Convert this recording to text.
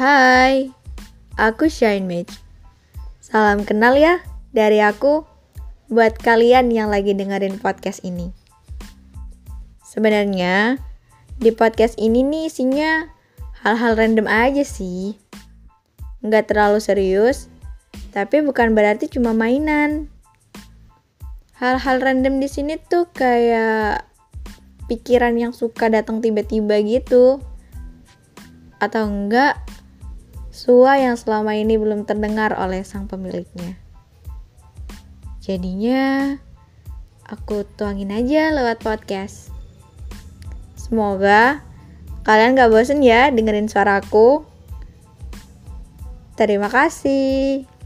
Hai, aku Shine Mage. Salam kenal ya dari aku buat kalian yang lagi dengerin podcast ini. Sebenarnya di podcast ini nih isinya hal-hal random aja sih. Nggak terlalu serius, tapi bukan berarti cuma mainan. Hal-hal random di sini tuh kayak pikiran yang suka datang tiba-tiba gitu. Atau enggak Sua yang selama ini belum terdengar oleh sang pemiliknya. Jadinya, aku tuangin aja lewat podcast. Semoga kalian gak bosen ya dengerin suaraku. Terima kasih.